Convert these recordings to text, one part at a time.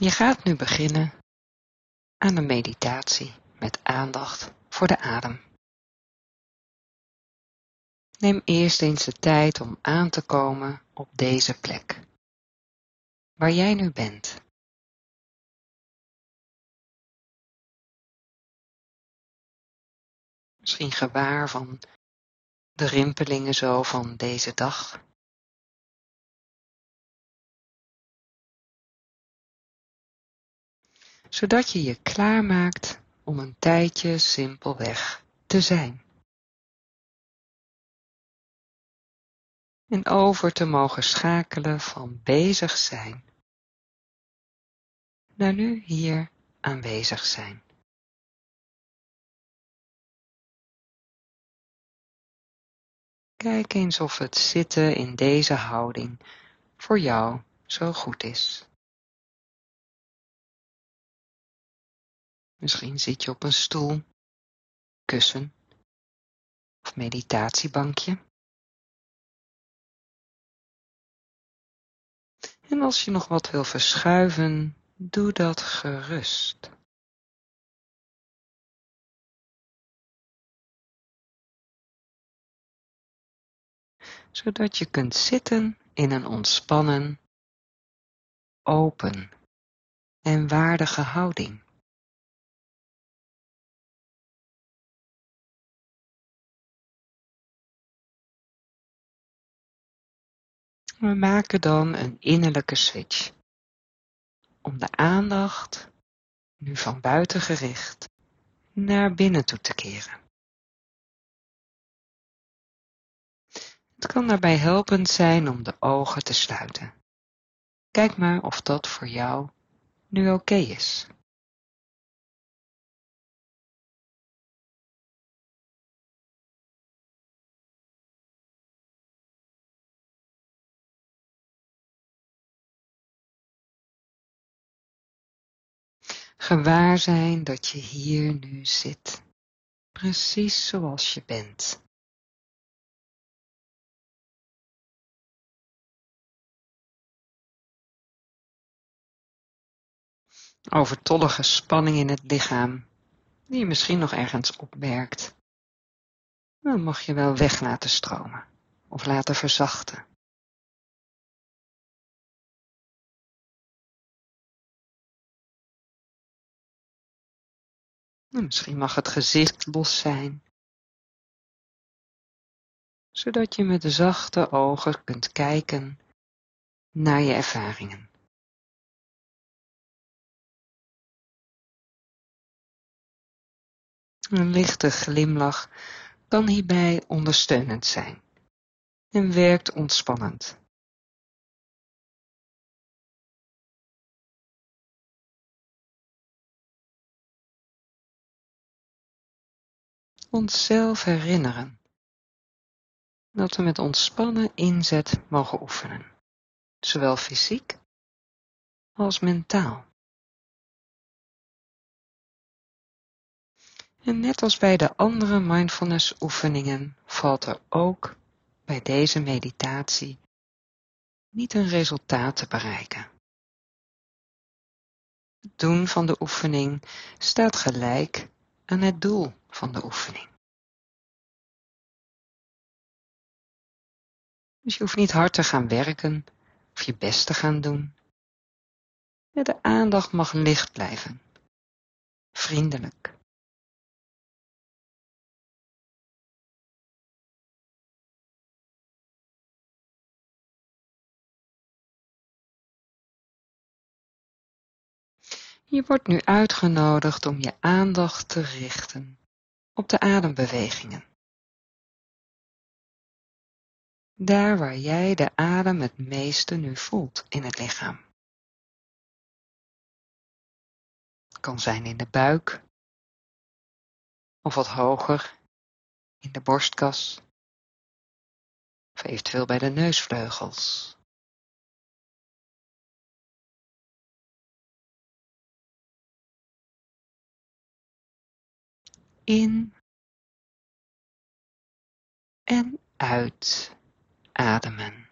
Je gaat nu beginnen aan een meditatie met aandacht voor de adem. Neem eerst eens de tijd om aan te komen op deze plek, waar jij nu bent. Misschien gewaar van de rimpelingen zo van deze dag. Zodat je je klaarmaakt om een tijdje simpelweg te zijn. En over te mogen schakelen van bezig zijn naar nu hier aanwezig zijn. Kijk eens of het zitten in deze houding voor jou zo goed is. Misschien zit je op een stoel, kussen of meditatiebankje. En als je nog wat wil verschuiven, doe dat gerust. Zodat je kunt zitten in een ontspannen, open en waardige houding. We maken dan een innerlijke switch. Om de aandacht, nu van buiten gericht, naar binnen toe te keren. Het kan daarbij helpend zijn om de ogen te sluiten. Kijk maar of dat voor jou nu oké is. Gewaar zijn dat je hier nu zit, precies zoals je bent. Overtollige spanning in het lichaam, die je misschien nog ergens opmerkt, dan mag je wel weg laten stromen of laten verzachten. Misschien mag het gezicht los zijn, zodat je met zachte ogen kunt kijken naar je ervaringen. Een lichte glimlach kan hierbij ondersteunend zijn en werkt ontspannend. Onszelf herinneren dat we met ontspannen inzet mogen oefenen, zowel fysiek als mentaal. En net als bij de andere mindfulness oefeningen valt er ook bij deze meditatie niet een resultaat te bereiken. Het doen van de oefening staat gelijk aan het doel van de oefening. Dus je hoeft niet hard te gaan werken of je best te gaan doen. De aandacht mag licht blijven, vriendelijk. Je wordt nu uitgenodigd om je aandacht te richten op de adembewegingen. Daar waar jij de adem het meeste nu voelt in het lichaam. Het kan zijn in de buik of wat hoger in de borstkas of eventueel bij de neusvleugels. In en uit ademen.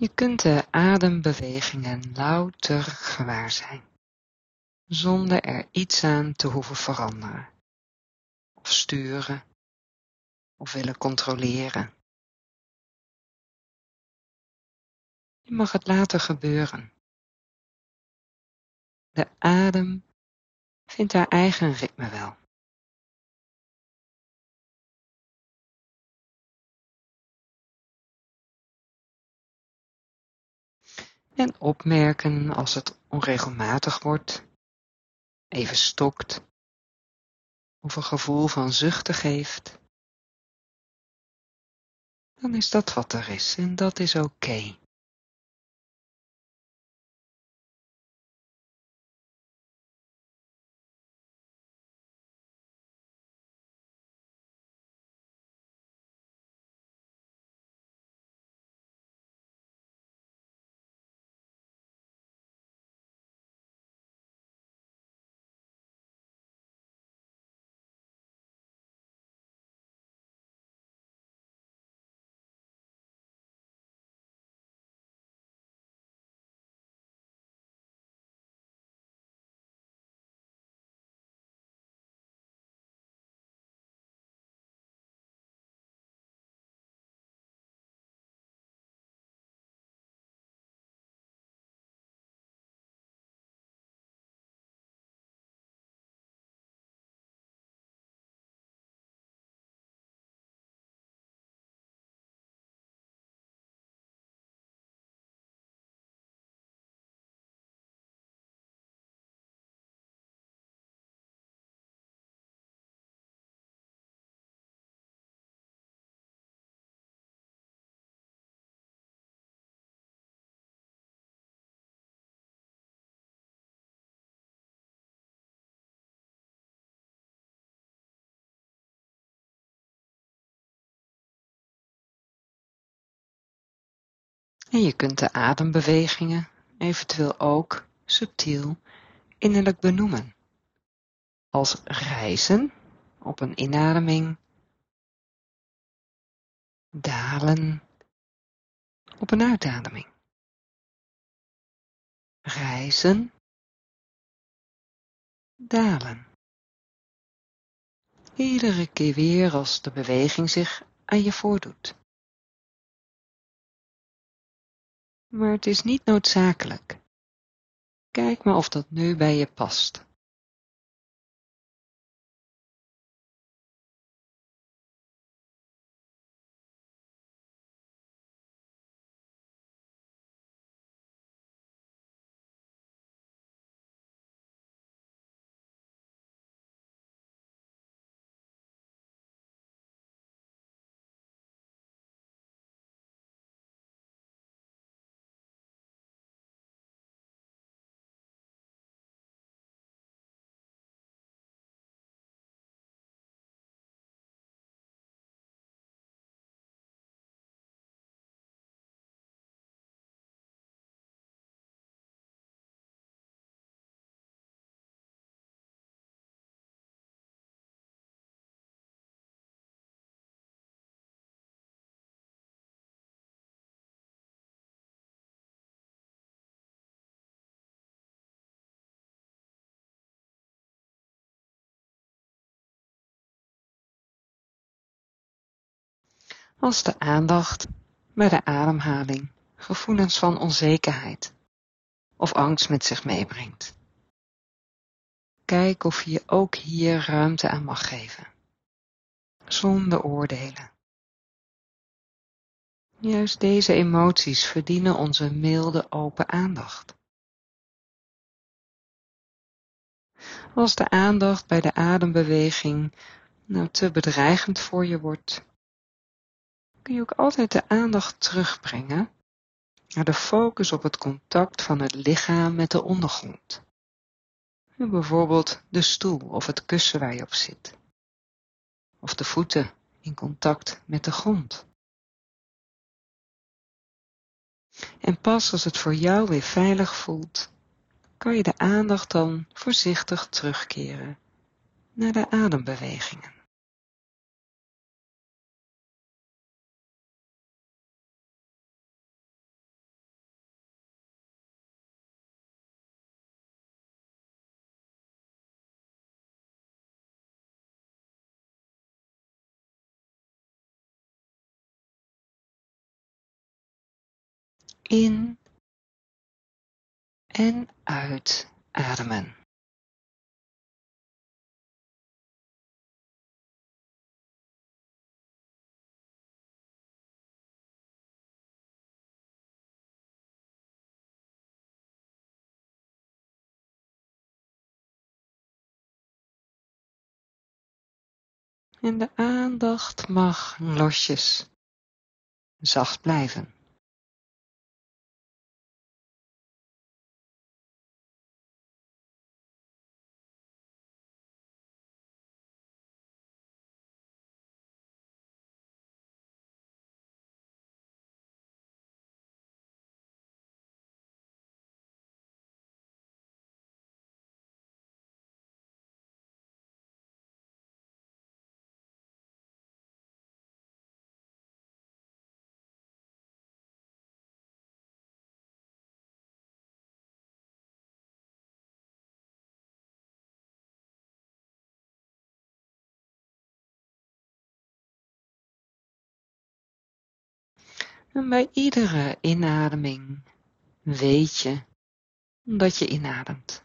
Je kunt de adembewegingen louter gewaar zijn, zonder er iets aan te hoeven veranderen, of sturen, of willen controleren. Je mag het laten gebeuren. De adem vindt haar eigen ritme wel. En opmerken als het onregelmatig wordt, even stokt, of een gevoel van zuchten geeft, dan is dat wat er is en dat is oké. En je kunt de adembewegingen eventueel ook subtiel innerlijk benoemen. Als reizen op een inademing, dalen op een uitademing. Reizen, dalen. Iedere keer weer als de beweging zich aan je voordoet. Maar het is niet noodzakelijk. Kijk maar of dat nu bij je past. Als de aandacht bij de ademhaling gevoelens van onzekerheid of angst met zich meebrengt. Kijk of je ook hier ruimte aan mag geven, zonder oordelen. Juist deze emoties verdienen onze milde open aandacht. Als de aandacht bij de adembeweging nou te bedreigend voor je wordt, kun je ook altijd de aandacht terugbrengen naar de focus op het contact van het lichaam met de ondergrond. Bijvoorbeeld de stoel of het kussen waar je op zit. Of de voeten in contact met de grond. En pas als het voor jou weer veilig voelt, kan je de aandacht dan voorzichtig terugkeren naar de adembewegingen. In en uitademen. En de aandacht mag losjes zacht blijven. En bij iedere inademing weet je dat je inademt.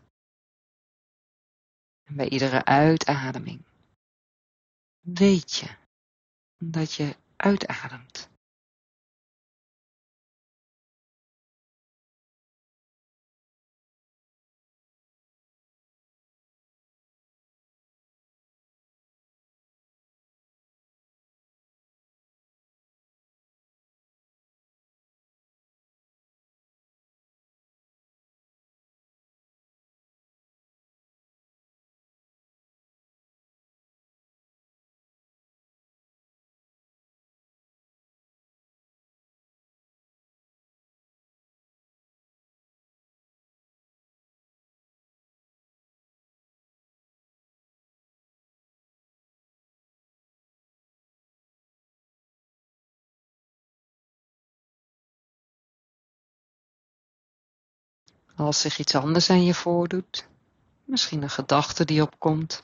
En bij iedere uitademing weet je dat je uitademt. Als zich iets anders aan je voordoet, misschien een gedachte die opkomt,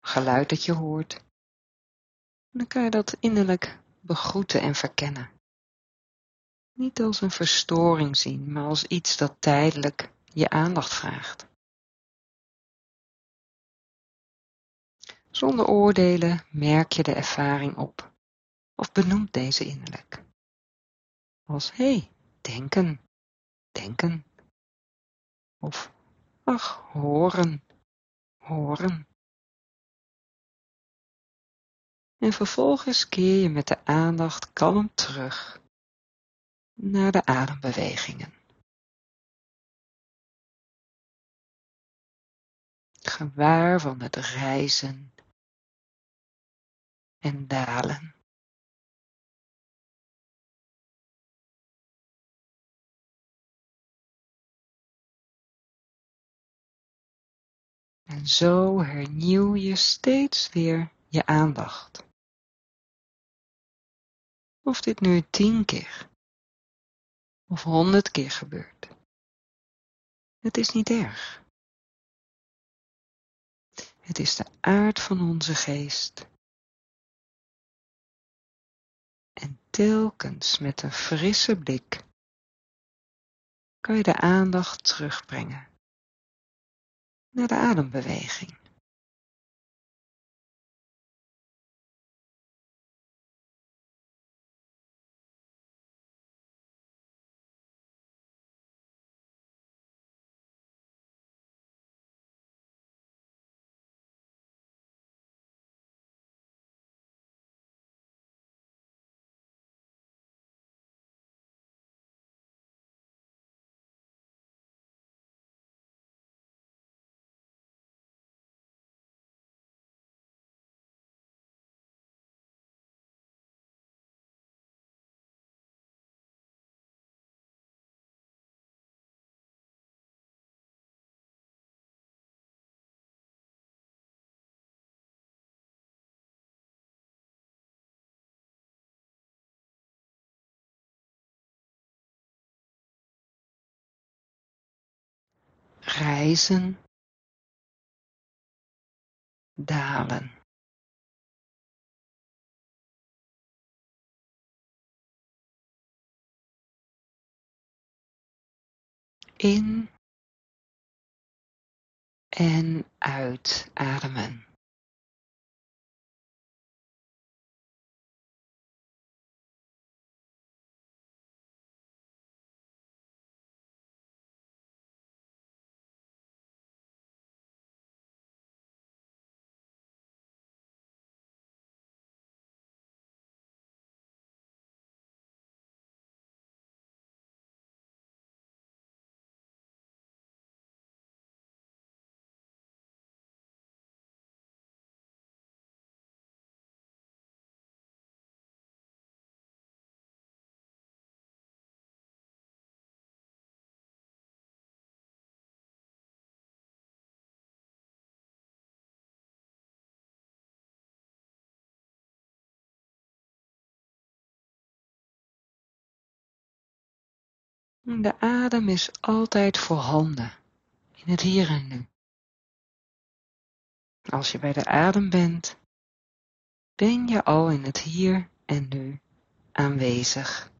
geluid dat je hoort, dan kan je dat innerlijk begroeten en verkennen. Niet als een verstoring zien, maar als iets dat tijdelijk je aandacht vraagt. Zonder oordelen merk je de ervaring op of benoemt deze innerlijk. Als hé, hey, denken, denken. Of ach, horen, horen. En vervolgens keer je met de aandacht kalm terug naar de adembewegingen. Gewaar van het reizen en dalen. En zo hernieuw je steeds weer je aandacht. Of dit nu tien keer of honderd keer gebeurt. Het is niet erg. Het is de aard van onze geest. En telkens met een frisse blik kan je de aandacht terugbrengen naar de adembeweging. Reizen, dalen. in en uitademen. De adem is altijd voorhanden in het hier en nu. Als je bij de adem bent, ben je al in het hier en nu aanwezig.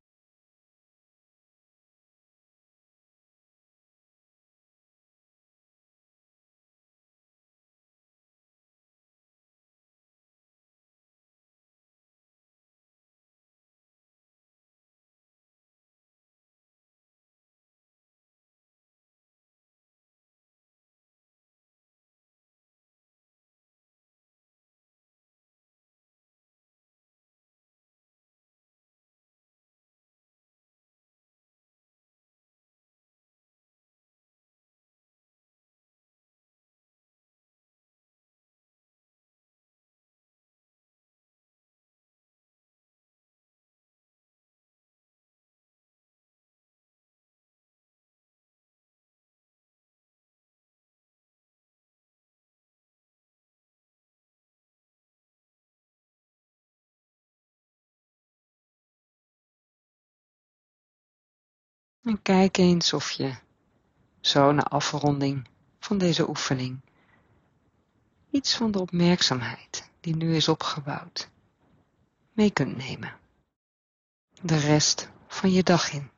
En kijk eens of je zo na afronding van deze oefening iets van de opmerkzaamheid die nu is opgebouwd mee kunt nemen. De rest van je dag in.